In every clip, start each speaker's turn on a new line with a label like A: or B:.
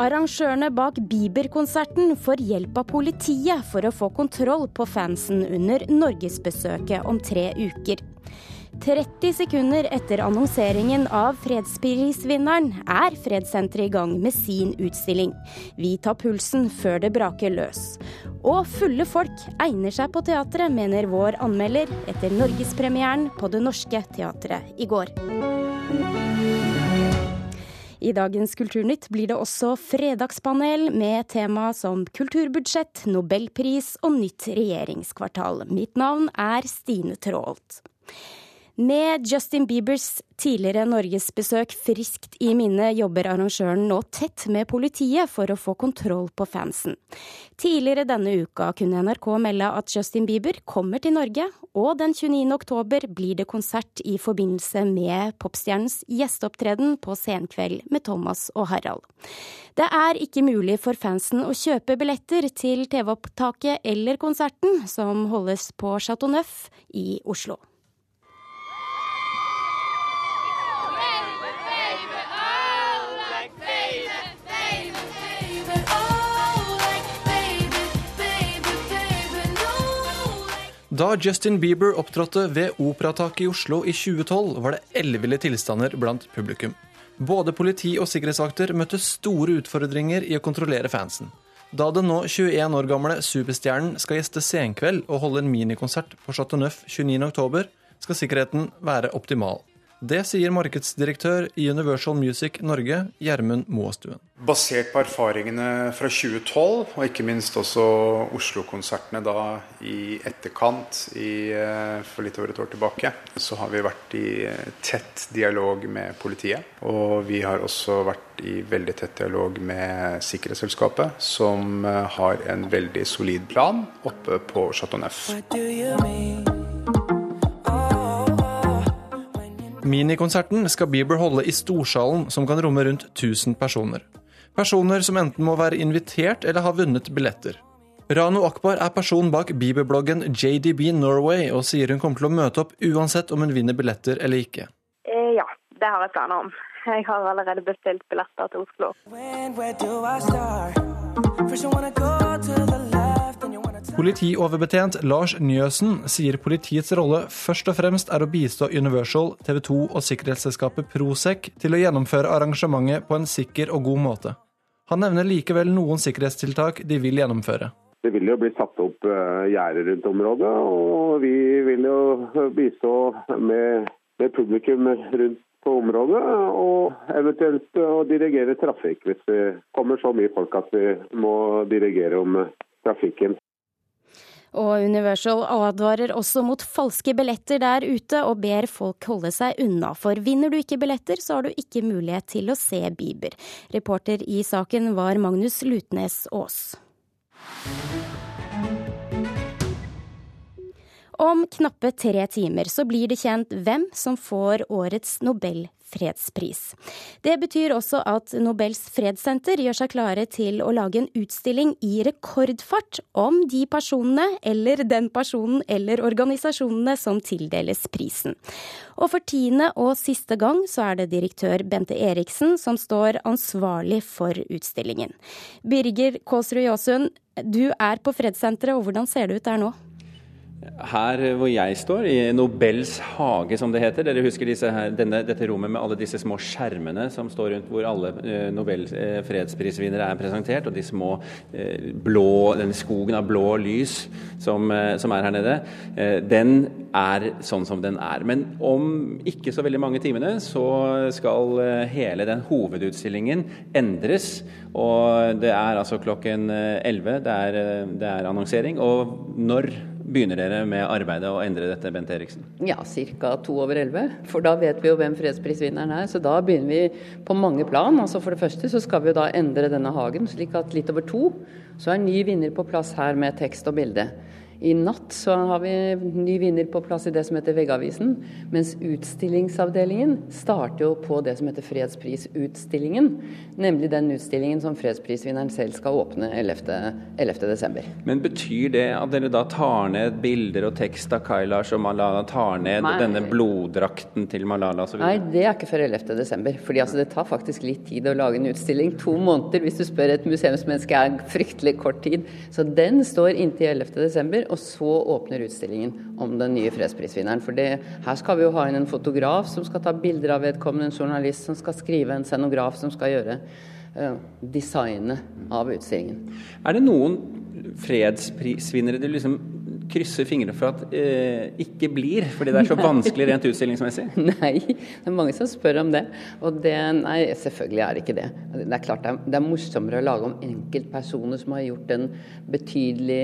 A: Arrangørene bak Bieber-konserten får hjelp av politiet for å få kontroll på fansen under norgesbesøket om tre uker. 30 sekunder etter annonseringen av fredsprisvinneren er Fredssenteret i gang med sin utstilling. Vi tar pulsen før det braker løs. Og fulle folk egner seg på teatret, mener vår anmelder etter norgespremieren på Det Norske Teatret i går. I dagens Kulturnytt blir det også fredagspanel med tema som kulturbudsjett, nobelpris og nytt regjeringskvartal. Mitt navn er Stine Traalt. Med Justin Biebers tidligere norgesbesøk friskt i minne, jobber arrangøren nå tett med politiet for å få kontroll på fansen. Tidligere denne uka kunne NRK melde at Justin Bieber kommer til Norge, og den 29. oktober blir det konsert i forbindelse med popstjernens gjesteopptreden på Senkveld med Thomas og Harald. Det er ikke mulig for fansen å kjøpe billetter til TV-opptaket eller konserten, som holdes på Chateau Neuf i Oslo.
B: Da Justin Bieber opptrådte ved Operataket i Oslo i 2012, var det elleville tilstander blant publikum. Både politi og sikkerhetsvakter møtte store utfordringer i å kontrollere fansen. Da den nå 21 år gamle superstjernen skal gjeste Senkveld og holde en minikonsert på Chateau Neuf 29.10, skal sikkerheten være optimal. Det sier markedsdirektør i Universal Music Norge, Gjermund Moastuen.
C: Basert på erfaringene fra 2012, og ikke minst også Oslo-konsertene da i etterkant i, eh, for litt over et år tilbake, så har vi vært i tett dialog med politiet. Og vi har også vært i veldig tett dialog med Sikkerhetsselskapet, som eh, har en veldig solid plan oppe på Chateau Neuf.
B: Minikonserten skal Bieber holde i Storsalen, som kan romme rundt 1000 personer. Personer som enten må være invitert eller har vunnet billetter. Rano Akbar er personen bak Bieber-bloggen JDB Norway, og sier hun kommer til å møte opp uansett om hun vinner billetter eller ikke.
D: Eh, ja, det har jeg planer om. Jeg har allerede bestilt billetter til Oslo. When,
B: Politioverbetjent Lars Njøsen sier politiets rolle først og fremst er å bistå Universal, TV 2 og sikkerhetsselskapet Prosec til å gjennomføre arrangementet på en sikker og god måte. Han nevner likevel noen sikkerhetstiltak de vil gjennomføre.
E: Det vil jo bli satt opp eh, gjerder rundt området, og vi vil jo bistå med, publikum rundt på området, og eventuelt å dirigere trafikk hvis det kommer så mye folk at vi må dirigere om trafikken.
A: Og Universal advarer også mot falske billetter der ute, og ber folk holde seg unna. For vinner du ikke billetter, så har du ikke mulighet til å se Bieber. Reporter i saken var Magnus Lutnes Aas. Om knappe tre timer så blir det kjent hvem som får årets Nobel fredspris. Det betyr også at Nobels fredssenter gjør seg klare til å lage en utstilling i rekordfart om de personene eller den personen eller organisasjonene som tildeles prisen. Og for tiende og siste gang så er det direktør Bente Eriksen som står ansvarlig for utstillingen. Birger Kåsrud Jåsund, du er på fredssenteret, og hvordan ser det ut der nå?
F: Her hvor jeg står, i Nobels hage som det heter, dere husker her, denne, dette rommet med alle disse små skjermene som står rundt hvor alle eh, Nobels eh, fredsprisvinnere er presentert, og de små eh, blå, denne skogen av blå lys som, eh, som, er her nede, eh, den er sånn som den er. Men om ikke så veldig mange timene så skal eh, hele den hovedutstillingen endres. Og det er altså klokken 11, det det er annonsering. Og når begynner dere med arbeidet å endre dette, Bent Eriksen?
G: Ja, ca. to over elleve. For da vet vi jo hvem fredsprisvinneren er. Så da begynner vi på mange plan. Altså For det første så skal vi jo da endre denne hagen, slik at litt over to så er ny vinner på plass her med tekst og bilde. I natt så har vi ny vinner på plass i det som heter Veggavisen. Mens utstillingsavdelingen starter jo på det som heter Fredsprisutstillingen. Nemlig den utstillingen som fredsprisvinneren selv skal åpne 11.12.
F: Men betyr det at dere da tar ned bilder og tekst av Kailash og Malala, tar ned Nei. denne bloddrakten til Malala osv.?
G: Nei, det er ikke før 11.12. Fordi altså, det tar faktisk litt tid å lage en utstilling. To måneder, hvis du spør et museumsmenneske, er fryktelig kort tid. Så den står inntil 11.12 og så åpner utstillingen om den nye fredsprisvinneren. For det, her skal vi jo ha inn en fotograf som skal ta bilder av vedkommende, en journalist som skal skrive, en scenograf som skal gjøre uh, designet av utstillingen.
F: Er det noen fredsprisvinnere du liksom krysser fingrene for at eh, ikke blir, fordi det er så vanskelig rent utstillingsmessig?
G: Nei, det er mange som spør om det. Og det, nei, selvfølgelig er det ikke det. Det er klart det er, det er morsommere å lage om enkeltpersoner som har gjort en betydelig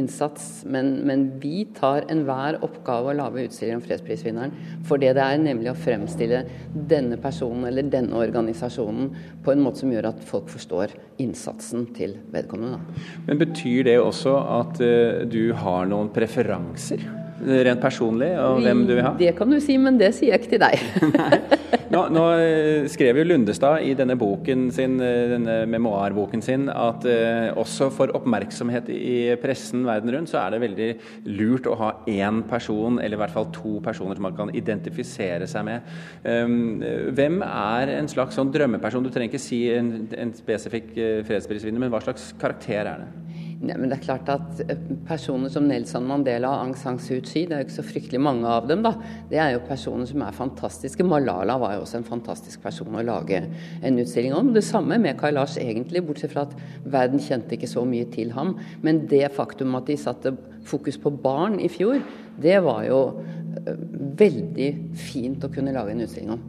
G: innsats, men, men vi tar enhver oppgave å lage utstilling om fredsprisvinneren for det det er, nemlig å fremstille denne personen eller denne organisasjonen på en måte som gjør at folk forstår innsatsen til vedkommende.
F: Men betyr det også at uh, du har noen preferanser? Rent personlig, og hvem du vil ha?
G: Det kan du si, men det sier jeg ikke til deg.
F: nå, nå, eh, skrev jo Lundestad i denne boken sin, eh, denne memoarboken sin at eh, også for oppmerksomhet i pressen verden rundt, så er det veldig lurt å ha én person, eller i hvert fall to personer som man kan identifisere seg med. Um, hvem er en slags sånn drømmeperson? Du trenger ikke si en, en spesifikk fredsprisvinner, men hva slags karakter er det?
G: Nei, men det er klart at eh, Personer som Nelson Mandela og Aung San Suu Kyi, det er jo ikke så fryktelig mange av dem, da. Det er jo personer som er fantastiske. Malala var jo også en fantastisk person å lage en utstilling om. Det samme med Kailash, egentlig, bortsett fra at verden kjente ikke så mye til ham. Men det faktum at de satte fokus på barn i fjor, det var jo eh, veldig fint å kunne lage en utstilling om.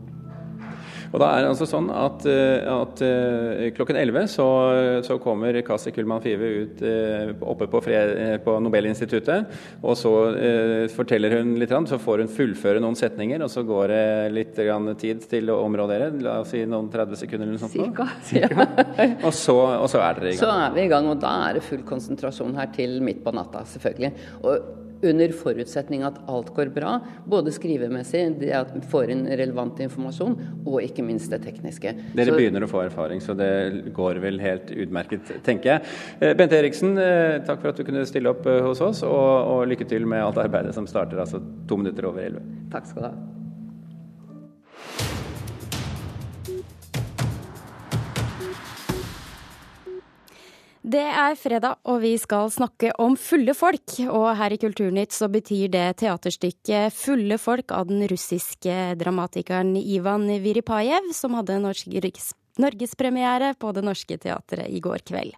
F: Og da er det altså sånn at, eh, at uh, klokken 11 så, så kommer Kasi Kullmann Five ut uh, oppe på, fred, på, Nobelinstituttet. Og så forteller hun litt, så får hun fullføre noen setninger, og så går det litt tid til å områdere. La oss si noen 30 sekunder eller noe sånt.
G: Cirka. Cirka.
F: og, så, og, så, er dere i gang.
G: Så er vi i gang, og da er det full konsentrasjon her til midt på natta, selvfølgelig. Og under forutsetning at alt går bra, både skrivemessig, det at vi får inn relevant informasjon, og ikke minst det tekniske.
F: Dere så, begynner å få erfaring, så det går vel helt utmerket, tenker jeg. Eh, Bente Eriksen, eh, takk for at du kunne stille opp eh, hos oss, og, og lykke til med alt arbeidet som starter altså to minutter over elleve.
G: Takk skal du ha.
A: Det er fredag, og vi skal snakke om fulle folk. Og her i Kulturnytt så betyr det teaterstykket 'Fulle folk' av den russiske dramatikeren Ivan Viripajev, som hadde norgespremiere på Det Norske Teatret i går kveld.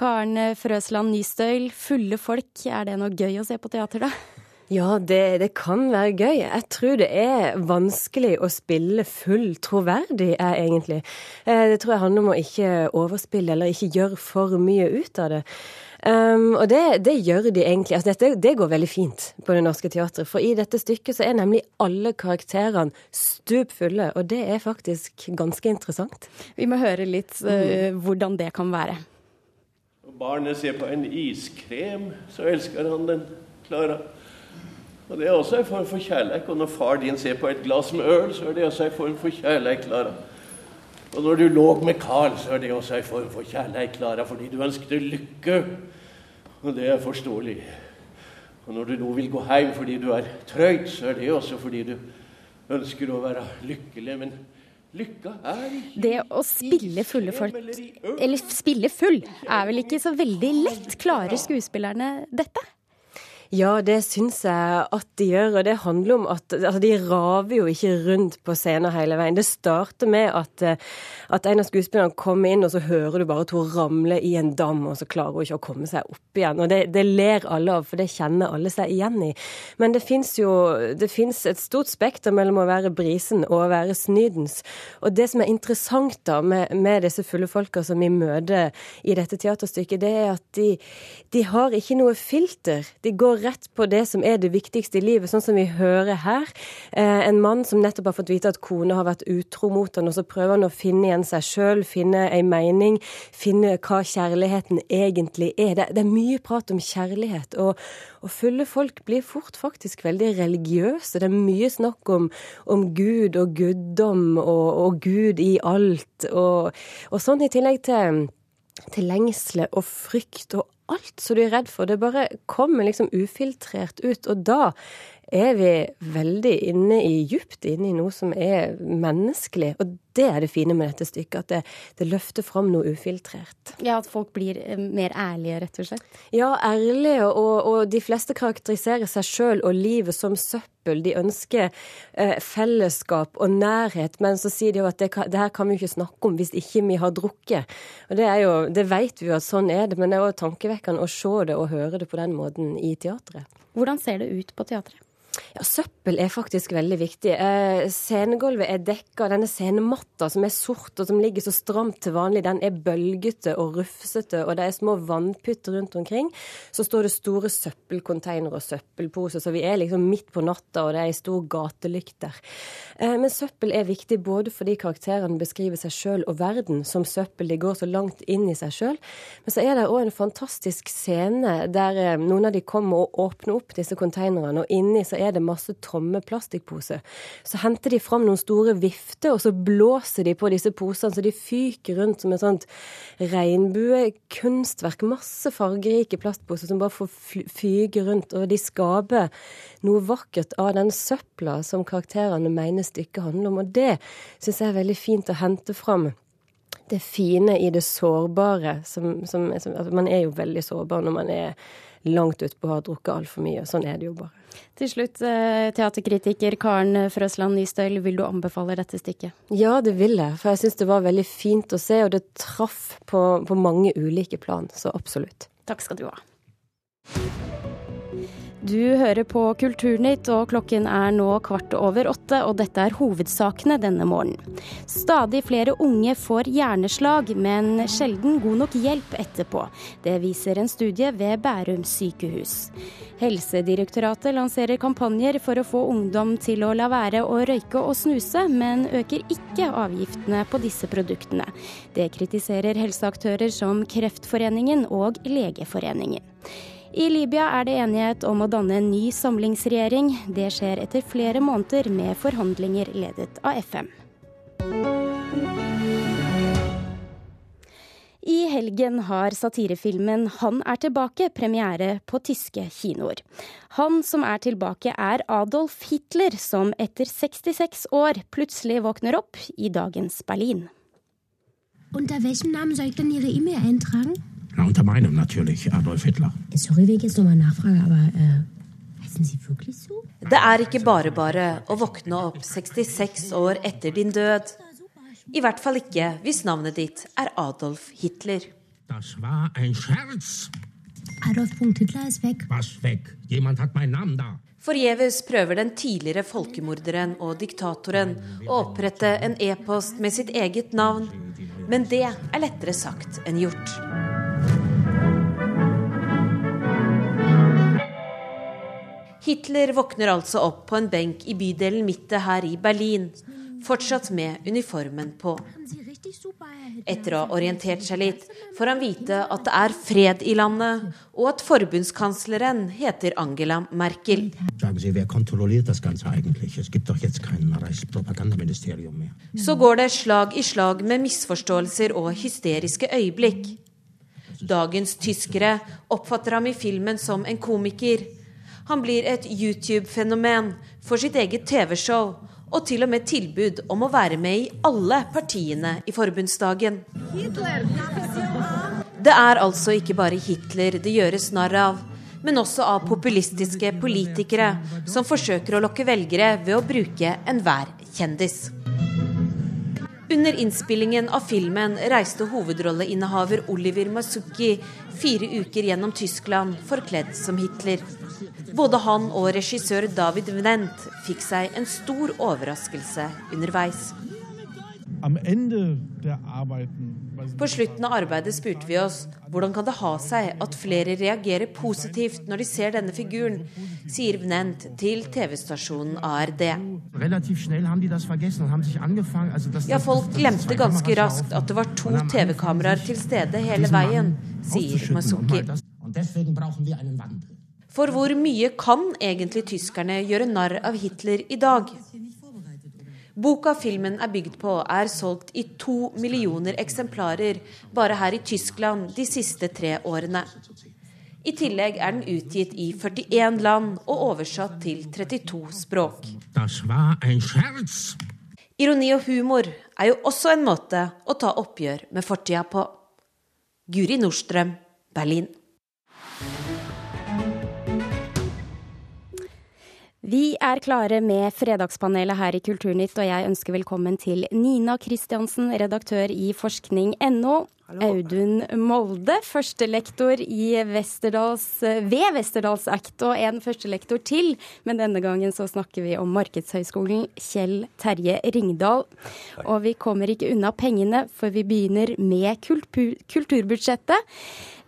A: Karen Frøsland Nystøyl, 'Fulle folk', er det noe gøy å se på teater, da?
H: Ja, det, det, kan være gøy. Jeg tror det er vanskelig å spille full troverdig, jeg egentlig. Eh, det tror jeg handler om å ikke overspille eller ikke gjøre for mye ut av det. Um, og det, det, gjør de egentlig. Altså dette, det går veldig fint på Det Norske Teatret. For i dette stykket så er nemlig alle karakterene stup fulle, og det er faktisk ganske interessant.
A: Vi må høre litt uh, hvordan det kan være.
I: Når barnet ser på en iskrem, så elsker han den. Klara. Og Det er også en form for kjærleik. Og når far din ser på et glass med øl, så er det også en form for kjærleik, Klara. Og når du lå med Carl, så er det også en form for kjærleik, Klara, fordi du ønsket lykke. Og det er forståelig. Og når du nå vil gå hjem fordi du er trøyt, så er det også fordi du ønsker å være lykkelig. Men lykka er ikke
A: Det å spille fulle folk, eller spille full, er vel ikke så veldig lett. Klarer skuespillerne dette?
H: Ja, det syns jeg at de gjør. Og det handler om at altså, de raver jo ikke rundt på scenen hele veien. Det starter med at, eh, at en av skuespillerne kommer inn, og så hører du bare at hun ramler i en dam, og så klarer hun ikke å komme seg opp igjen. Og det, det ler alle av, for det kjenner alle seg igjen i. Men det fins jo det et stort spekter mellom å være brisen og å være snydens. Og det som er interessant da med, med disse fulle folka som vi møter i dette teaterstykket, det er at de, de har ikke noe filter. De går rett på det som er det viktigste i livet, sånn som vi hører her. Eh, en mann som nettopp har fått vite at kona har vært utro mot han, og så prøver han å finne igjen seg sjøl, finne ei mening, finne hva kjærligheten egentlig er. Det, det er mye prat om kjærlighet, og, og, fulle folk blir fort faktisk veldig religiøse. Det er mye snakk om, om Gud og guddom og, og Gud i alt, og, og sånn i tillegg til til lengsler og frykt og alt som du er redd for. Det bare kommer liksom ufiltrert ut. Og da er vi veldig inne i, djupt inne i noe som er menneskelig. Og det er det fine med dette stykket, at det, det løfter fram noe ufiltrert.
A: Ja, At folk blir eh, mer ærlige, rett og slett?
H: Ja, ærlige. Og, og de fleste karakteriserer seg sjøl og livet som søppel. De ønsker eh, fellesskap og nærhet, men så sier de jo at det, det, her kan vi jo ikke snakke om hvis ikke vi har drukket. Og det er jo, det vet vi jo at sånn er det, men det er jo tankevekkende å se det og høre det på den måten i teatret.
A: Hvordan ser det ut på teatret?
H: Ja, Søppel er faktisk veldig viktig. Eh, scenegulvet er dekka. Denne scenematta som er sort og som ligger så stramt til vanlig, den er bølgete og rufsete, og det er små vannpytter rundt omkring. Så står det store søppelkonteinere og søppelposer, så vi er liksom midt på natta, og det er ei stor gatelykt der. Eh, men søppel er viktig både fordi karakterene beskriver seg sjøl og verden som søppel. De går så langt inn i seg sjøl. Men så er det òg en fantastisk scene der eh, noen av de kommer og åpner opp disse konteinerne, og inni så er det masse tomme plastikkposer. Så henter de fram noen store vifter, og så blåser de på disse posene så de fyker rundt som et sånt regnbuekunstverk. Masse fargerike plastposer som bare får fyge rundt, og de skaper noe vakkert av den søpla som karakterene mener stykket handler om. Og det syns jeg er veldig fint å hente fram det fine i det sårbare. Som, som, som, altså man er jo veldig sårbar når man er langt utpå og har drukket altfor mye. Sånn er det jo bare.
A: Til slutt, eh, teaterkritiker Karen Frøsland Nystøyl, vil du anbefale dette stykket?
H: Ja, det vil jeg. For jeg syns det var veldig fint å se, og det traff på, på mange ulike plan. Så absolutt.
A: Takk skal du ha. Du hører på Kulturnytt, og klokken er nå kvart over åtte, og dette er hovedsakene denne morgenen. Stadig flere unge får hjerneslag, men sjelden god nok hjelp etterpå. Det viser en studie ved Bærum sykehus. Helsedirektoratet lanserer kampanjer for å få ungdom til å la være å røyke og snuse, men øker ikke avgiftene på disse produktene. Det kritiserer helseaktører som Kreftforeningen og Legeforeningen. I Libya er det enighet om å danne en ny samlingsregjering. Det skjer etter flere måneder med forhandlinger ledet av FM. I helgen har satirefilmen 'Han er tilbake' premiere på tyske kinoer. Han som er tilbake er Adolf Hitler, som etter 66 år plutselig våkner opp i dagens Berlin.
J: Under hvilken navn skal jeg den Ihre E-Mail eintragen?
K: Na, unter meinem natürlich, Adolf Hitler.
J: Sorry, wenn ich jetzt nochmal nachfrage, aber äh, heißen Sie wirklich so?
L: Det er ikke bare bare å våkne opp 66 år etter din død. I hvert fall ikke hvis navnet ditt er Adolf Hitler.
K: Das war ein Scherz.
J: Adolf Hitler er vekk.
K: Was vekk? Jemand hat meinen Namen da.
L: Forgjeves prøver den tidligere folkemorderen og diktatoren å opprette en e-post med sitt eget navn, men det er lettere sagt enn gjort. Hitler våkner altså opp på en benk i bydelen Mitte her i Berlin, fortsatt med uniformen på. Etter å ha orientert seg litt, får han vite at det er fred i landet, og at forbundskansleren heter Angela Merkel. Så går det slag i slag med misforståelser og hysteriske øyeblikk. Dagens tyskere oppfatter ham i filmen som en komiker. Han blir et YouTube-fenomen for sitt eget TV-show og til og med tilbud om å være med i alle partiene i forbundsdagen. Det er altså ikke bare Hitler det gjøres narr av, men også av populistiske politikere som forsøker å lokke velgere ved å bruke enhver kjendis. Under innspillingen av filmen reiste hovedrolleinnehaver Oliver Masuki fire uker gjennom Tyskland forkledd som Hitler. Både han og regissør David Vnent fikk seg en stor overraskelse underveis. På slutten av arbeidet spurte vi oss hvordan kan det ha seg at flere reagerer positivt når de ser denne figuren, sier Vnent til TV-stasjonen ARD. Ja, folk glemte ganske raskt at det var to TV-kameraer til stede hele veien, sier Masuki. For hvor mye kan egentlig tyskerne gjøre narr av Hitler i dag? Boka filmen er bygd på, er solgt i to millioner eksemplarer bare her i Tyskland de siste tre årene. I tillegg er den utgitt i 41 land og oversatt til 32 språk. Ironi og humor er jo også en måte å ta oppgjør med fortida på. Guri Nordstrøm, Berlin.
A: Vi er klare med Fredagspanelet her i Kulturnytt, og jeg ønsker velkommen til Nina Kristiansen, redaktør i forskning.no. Audun Molde, førstelektor Vesterdals, ved Westerdals Act, og en førstelektor til. Men denne gangen så snakker vi om Markedshøgskolen, Kjell Terje Ringdal. Og vi kommer ikke unna pengene, for vi begynner med kultur kulturbudsjettet.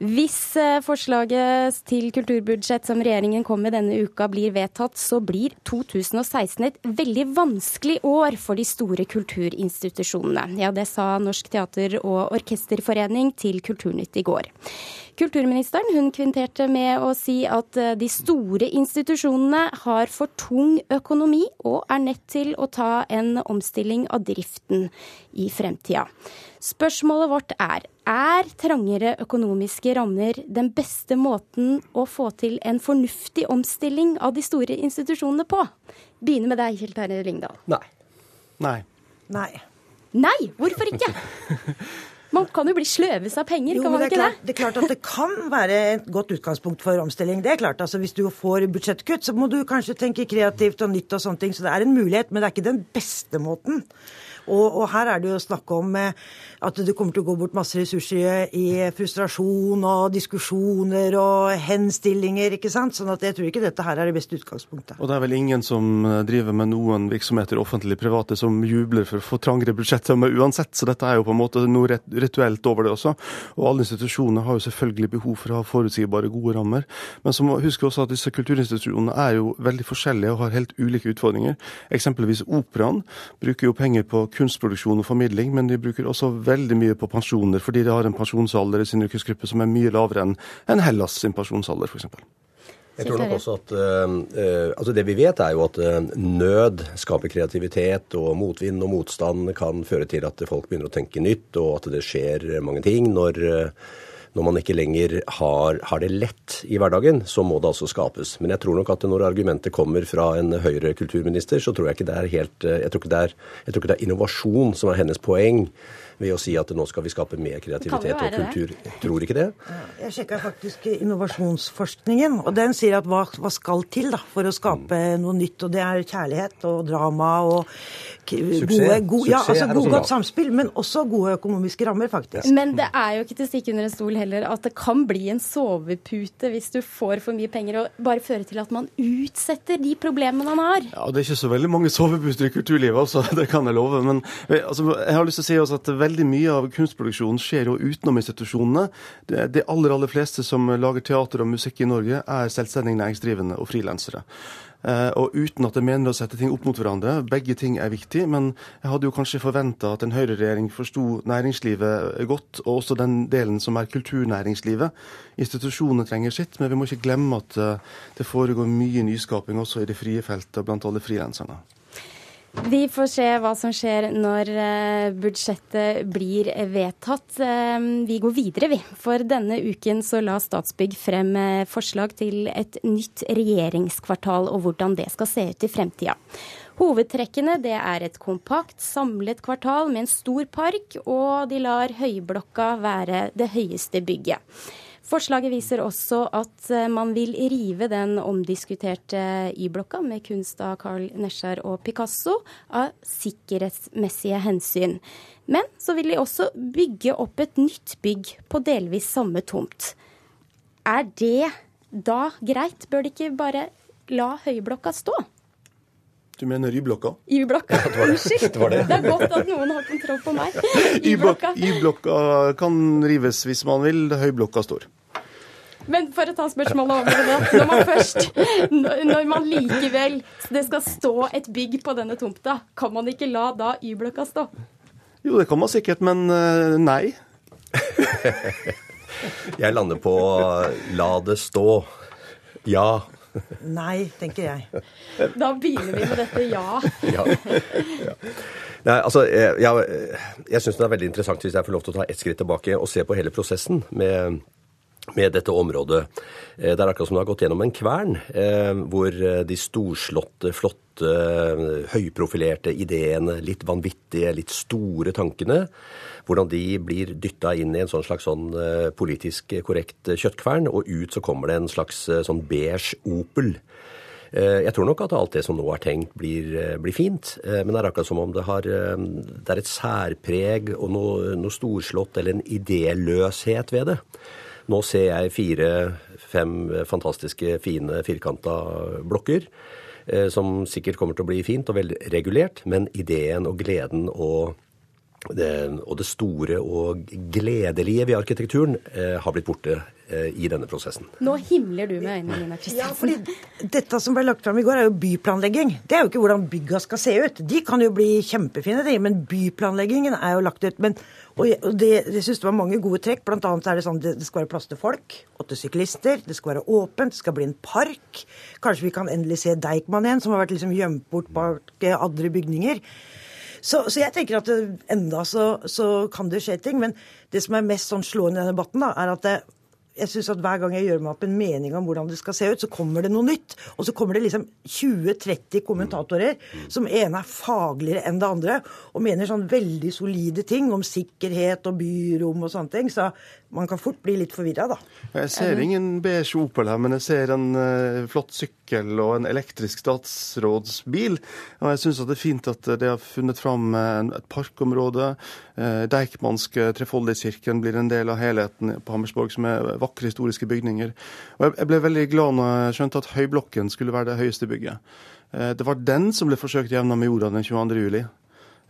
A: Hvis eh, forslaget til kulturbudsjett som regjeringen kom med denne uka blir vedtatt, så blir 2016 et veldig vanskelig år for de store kulturinstitusjonene. Ja, det sa Norsk teater- og orkesterforening til Kulturnytt i går. Kulturministeren hun kvinterte med å si at eh, de store institusjonene har for tung økonomi og er nødt til å ta en omstilling av driften i fremtida. Spørsmålet vårt er er trangere økonomiske rammer den beste måten å få til en fornuftig omstilling av de store institusjonene på? Begynner med deg, Kjell Terje Lingdal.
M: Nei. Nei.
N: Nei.
A: Nei, hvorfor ikke? Man kan jo bli sløves av penger,
N: jo,
A: kan man ikke
N: klart,
A: det?
N: Det er klart at det kan være et godt utgangspunkt for omstilling. Det er klart, altså Hvis du får budsjettkutt, så må du kanskje tenke kreativt og nytt og sånne ting. Så det er en mulighet, men det er ikke den beste måten. Og, og, her er det jo snakk om eh, at det kommer til å gå bort masse ressurser i frustrasjon og diskusjoner og henstillinger, ikke sant. Sånn at jeg tror ikke dette her er det beste utgangspunktet.
M: Og det er vel ingen som eh, driver med noen virksomheter, offentlig private, som jubler for å få trangere budsjettrammer uansett. Så dette er jo på en måte noe rituelt over det også. Og alle institusjoner har jo selvfølgelig behov for å ha forutsigbare, gode rammer. Men så må huske også at disse kulturinstitusjonene er jo veldig forskjellige og har helt ulike utfordringer. Eksempelvis Operaen bruker jo penger på kunstproduksjon og formidling, men de bruker også veldig mye på pensjoner, fordi de har en pensjonsalder i sin yrkesgruppe som er mye lavere enn en Hellas sin pensjonsalder, f.eks.
O: Jeg tror nok også at uh, altså Det vi vet, er jo at uh, nød skaper kreativitet, og motvind og motstand kan føre til at folk begynner å tenke nytt, og at det skjer mange ting. Når, uh, når man ikke lenger har, har, det lett i hverdagen, så må det altså skapes. Men jeg tror nok at når argumentet kommer fra en Høyre-kulturminister, så tror jeg ikke det er helt jeg tror, ikke det er, jeg tror ikke det er innovasjon som er hennes poeng ved å si at nå skal vi skape mer kreativitet og kultur. Det. Tror ikke det?
N: Jeg sjekka faktisk innovasjonsforskningen, og den sier at hva, hva skal til da, for å skape mm. noe nytt? Og det er kjærlighet og drama og gode, gode, ja, altså, god, godt samspill, men også gode økonomiske rammer, faktisk.
A: Men det er jo ikke til å stikke under en stol heller at det kan bli en sovepute hvis du får for mye penger, og bare føre til at man utsetter de problemene man har.
M: Ja, Det er ikke så veldig mange soveputer i kulturlivet, altså, det kan jeg love. Men altså, jeg har lyst til å si også at veldig mye av kunstproduksjonen skjer jo utenom institusjonene. De aller, aller fleste som lager teater og musikk i Norge, er selvstendig næringsdrivende og frilansere. Uh, og uten at jeg mener å sette ting opp mot hverandre. Begge ting er viktig, men jeg hadde jo kanskje forventa at en høyreregjering forsto næringslivet godt, og også den delen som er kulturnæringslivet. Institusjonene trenger sitt, men vi må ikke glemme at uh, det foregår mye nyskaping også i det frie feltet blant alle frilanserne.
A: Vi får se hva som skjer når eh, budsjettet blir vedtatt. Eh, vi går videre, vi. For denne uken så la Statsbygg frem eh, forslag til et nytt regjeringskvartal og hvordan det skal se ut i fremtida. Hovedtrekkene det er et kompakt, samlet kvartal med en stor park, og de lar Høyblokka være det høyeste bygget. Forslaget viser også at eh, man vil rive den omdiskuterte Y-blokka med kunst av Carl Nesjar og Picasso av sikkerhetsmessige hensyn. Men så vil de også bygge opp et nytt bygg på delvis samme tomt. Er det da greit? Bør de ikke bare la Høyblokka stå?
M: Du mener Y-blokka?
A: Y-blokka. Unnskyld.
M: det var det.
A: det er godt at noen har kontroll på meg.
M: Y-blokka
A: Y-blokka.
M: Y-blokka kan rives hvis man vil. Høyblokka står.
A: Men for å ta spørsmålet over det, Når man først Når man likevel det skal stå et bygg på denne tomta, kan man ikke la da Y-blokka stå?
M: Jo, det kan man sikkert, men eh, nei.
O: Jeg lander på la det stå. Ja.
N: Nei, tenker jeg.
A: Da begynner vi med dette ja.
O: ja. ja. Nei, altså, jeg, jeg, jeg syns det er veldig interessant hvis jeg får lov til å ta ett skritt tilbake og se på hele prosessen med, med dette området. Det er akkurat som det har gått gjennom en kvern, eh, hvor de storslåtte, flotte, høyprofilerte ideene, litt vanvittige, litt store tankene, hvordan de blir dytta inn i en sånn slags sånn eh, politisk korrekt kjøttkvern, og ut så kommer det en slags eh, sånn beige Opel. Jeg tror nok at alt det som nå er tenkt, blir, blir, fint. Men det er akkurat som om det, har, det er et særpreg og noe, noe storslått eller en idéløshet ved det. Nå ser jeg fire-fem fantastiske, fine, firkanta blokker. Som sikkert kommer til å bli fint og velregulert, men ideen og gleden og det, og det store og gledelige ved arkitekturen eh, har blitt borte eh, i denne prosessen.
A: Nå himler du med øynene dine,
N: Ja, fordi Dette som ble lagt fram i går, er jo byplanlegging. Det er jo ikke hvordan bygga skal se ut. De kan jo bli kjempefine, de, men byplanleggingen er jo lagt ut. Men, og jeg, og det, jeg syns det var mange gode trekk. Blant annet er det sånn det, det skal være plass til folk og til syklister. Det skal være åpent, det skal bli en park. Kanskje vi kan endelig se Deichman igjen, som har vært liksom gjemt bort bak eh, andre bygninger. Så, så, jeg tenker at det, enda så, så, kan det skje ting. Men det som er mest sånn slående i denne debatten, da, er at det, jeg synes at hver gang jeg gjør meg opp en mening om hvordan det skal se ut, så kommer det noe nytt. Og så kommer det liksom 20-30 kommentatorer som ene er fagligere enn det andre, og mener sånn veldig solide ting om sikkerhet og byrom og sånne ting. Så man kan fort bli litt forvirra, da.
M: Jeg ser ingen beige Opel her, men jeg ser en uh, flott sykkel og en elektrisk statsrådsbil. Og jeg syns det er fint at de har funnet fram et parkområde. Uh, Deichmanske Trefoldigkirken blir en del av helheten på Hammersborg, som er vakre historiske bygninger. Og jeg, ble veldig glad når jeg skjønte at Høyblokken skulle være det høyeste bygget. Uh, det var den som ble forsøkt jevna med jorda den 22. juli,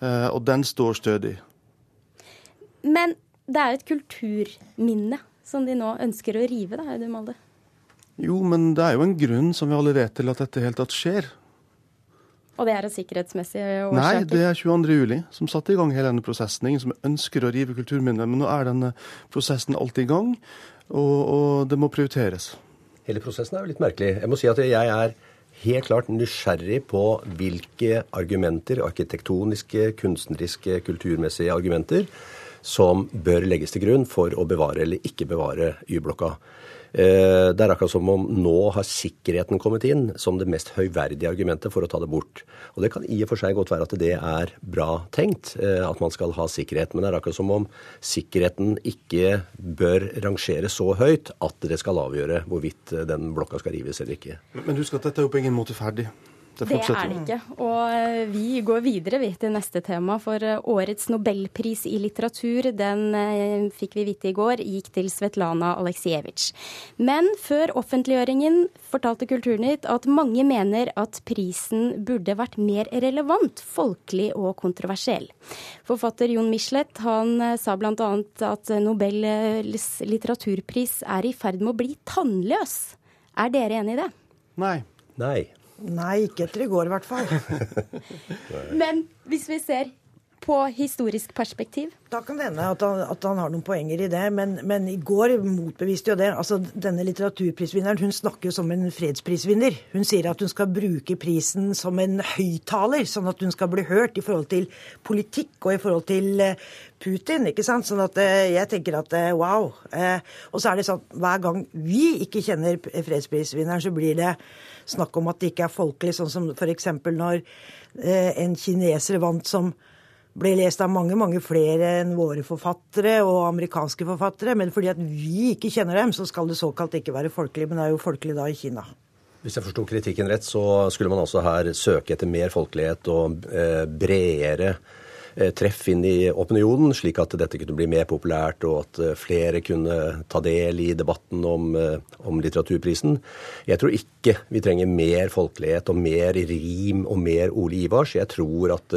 M: og den står stødig.
A: Men det er jo et kulturminne som de nå ønsker å rive, da, Audun Molde?
M: Jo, men det er jo en grunn, som vi alle vet, til at dette helt tatt skjer.
A: Og det er av sikkerhetsmessige årsaker?
M: Nei, det er 22. juli som satte i gang hele denne prosessen. Ingen som ønsker å rive kulturminner, men nå er denne prosessen alltid i gang, og, og det må prioriteres.
O: Hele prosessen er jo litt merkelig. Jeg må si at jeg er helt klart nysgjerrig på hvilke argumenter, arkitektoniske, kunstneriske, kulturmessige argumenter, som bør legges til grunn for å bevare eller ikke bevare Y-blokka. Det er akkurat som om nå har sikkerheten kommet inn som det mest høyverdige argumentet for å ta det bort. Og Det kan i og for seg godt være at det er bra tenkt, at man skal ha sikkerhet. Men det er akkurat som om sikkerheten ikke bør rangere så høyt at det skal avgjøre hvorvidt den blokka skal rives eller ikke.
M: Men husk at dette er jo på ingen måte ferdig.
A: Det, det, er det ikke. Og vi går videre vi, til neste tema. For årets nobelpris i litteratur, den eh, fikk vi vite i går, gikk til Svetlana Aleksejevitsj. Men før offentliggjøringen fortalte Kulturnytt at mange mener at prisen burde vært mer relevant, folkelig og kontroversiell. Forfatter Jon Michelet han sa bl.a. at Nobels litteraturpris er i ferd med å bli tannløs. Er dere enig i det?
M: Nei.
O: Nei.
N: Nei, ikke etter i går i hvert fall.
A: Men hvis vi ser på historisk perspektiv?
N: Da kan det hende at, at, han har noen poenger i det, men, men, i går motbeviste jo det. Altså, Denne litteraturprisvinneren hun snakker jo som en fredsprisvinner. Hun sier at hun skal bruke prisen som en høyttaler, sånn at hun skal bli hørt i forhold til politikk og i forhold til uh, Putin. ikke sant? Sånn at uh, jeg tenker at uh, wow. og så er det sånn hver gang vi ikke kjenner fredsprisvinneren, så blir det snakk om at det ikke er folkelig, sånn som f.eks. når en kineser vant som ble lest av mange mange flere enn våre forfattere og amerikanske forfattere. Men fordi at vi ikke kjenner dem, så skal det såkalt ikke være folkelig. Men det er jo folkelig da i Kina.
O: Hvis jeg forsto kritikken rett, så skulle man altså her søke etter mer folkelighet og eh, bredere treff inn i opinionen, slik at dette kunne bli mer populært, og at flere kunne ta del i debatten om, om litteraturprisen. Jeg tror ikke vi trenger mer folkelighet og mer rim og mer Ole Ivars. Jeg tror at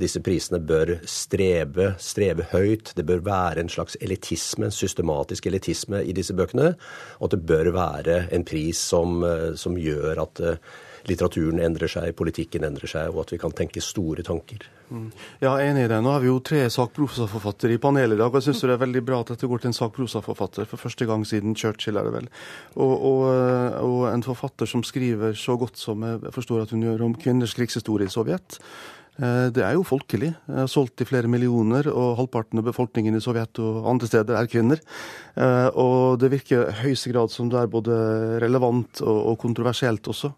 O: disse prisene bør strebe, strebe høyt. Det bør være en slags elitisme, en systematisk elitisme i disse bøkene. Og at det bør være en pris som, som gjør at litteraturen endrer seg, politikken endrer seg, og at vi kan tenke store tanker.
M: Mm. Ja, enig i det. Nå har vi jo tre sakprosaforfattere i panelet i dag. og Jeg syns det er veldig bra at dette går til en sakprosaforfatter for første gang siden Churchill, er det vel. Og, og, og, en forfatter som skriver så godt som jeg forstår at hun gjør om kvinners krigshistorie i Sovjet. Det er jo folkelig. Solgt i flere millioner, og halvparten av befolkningen i Sovjet og andre steder er kvinner. Og det virker i høyeste grad som det er både relevant og kontroversielt også.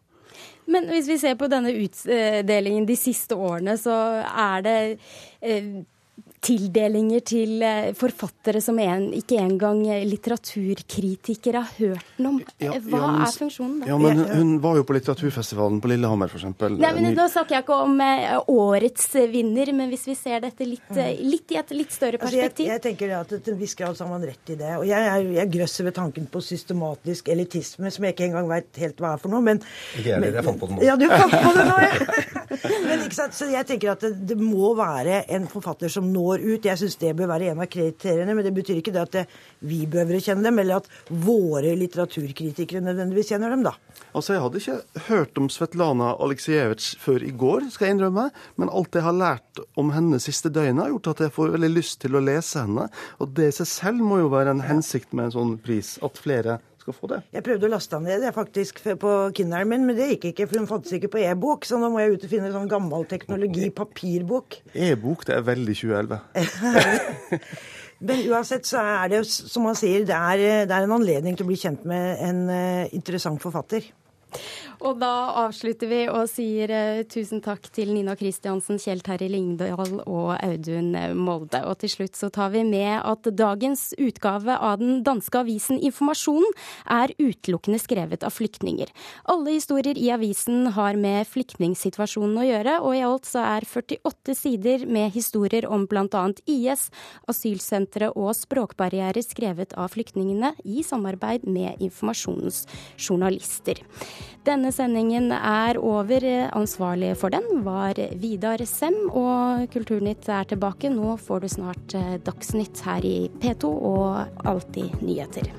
A: Men hvis vi ser på denne utdelingen de siste årene, så er det eh, tildelinger til eh, forfattere som en, ikke engang litteraturkritikere har hørt noe om. Hva
M: ja, men,
A: er funksjonen da?
M: Ja, men Hun var jo på litteraturfestivalen på Lillehammer, f.eks.
A: Nei, men Nå snakker jeg ikke om eh, årets vinner, men hvis vi ser dette litt, eh, litt i et litt større perspektiv.
N: Altså, jeg, jeg tenker at Til en viss grad har man rett i det. Og jeg, jeg, jeg grøsser ved tanken på systematisk elitisme, som jeg ikke engang veit helt hva er for noe. Men,
O: Ikke jeg heller. Jeg fant på det nå.
N: Ja, du fant på det nå, ja. men ikke sant? Så jeg tenker at det, det må være en forfatter som når ut. Jeg syns det bør være en av kriteriene, men det betyr ikke det at det, vi behøver å kjenne dem, eller at våre litteraturkritikere nødvendigvis kjenner dem, da.
M: Altså, Jeg hadde ikke hørt om Svetlana Aleksejevitsj før i går, skal jeg innrømme. Men alt jeg har lært om henne siste døgnet, har gjort at jeg får veldig lyst til å lese henne. Og det i seg selv må jo være en hensikt med en sånn pris, at flere skal få det.
N: Jeg prøvde å laste den ned jeg faktisk på Kinderen min, men det gikk ikke, for hun fantes ikke på e-bok. Så nå må jeg ut og finne sånn gammel teknologi, papirbok.
M: E-bok, det er veldig 2011.
N: Men uansett så er det, som man sier, det er, det er en anledning til å bli kjent med en uh, interessant forfatter.
A: Og da avslutter vi og sier uh, tusen takk til Nina Kristiansen, Kjell Terje Lingdal og Audun Molde. Og til slutt så tar vi med at dagens utgave av den danske avisen Informasjonen er utelukkende skrevet av flyktninger. Alle historier i avisen har med flyktningsituasjonen å gjøre, og i alt så er 48 sider med historier om bl.a. IS, asylsentre og språkbarrierer skrevet av flyktningene i samarbeid med Informasjonens journalister. Denne sendingen er over. Ansvarlig for den var Vidar Sem, og Kulturnytt er tilbake. Nå får du snart Dagsnytt her i P2 og Alltid nyheter.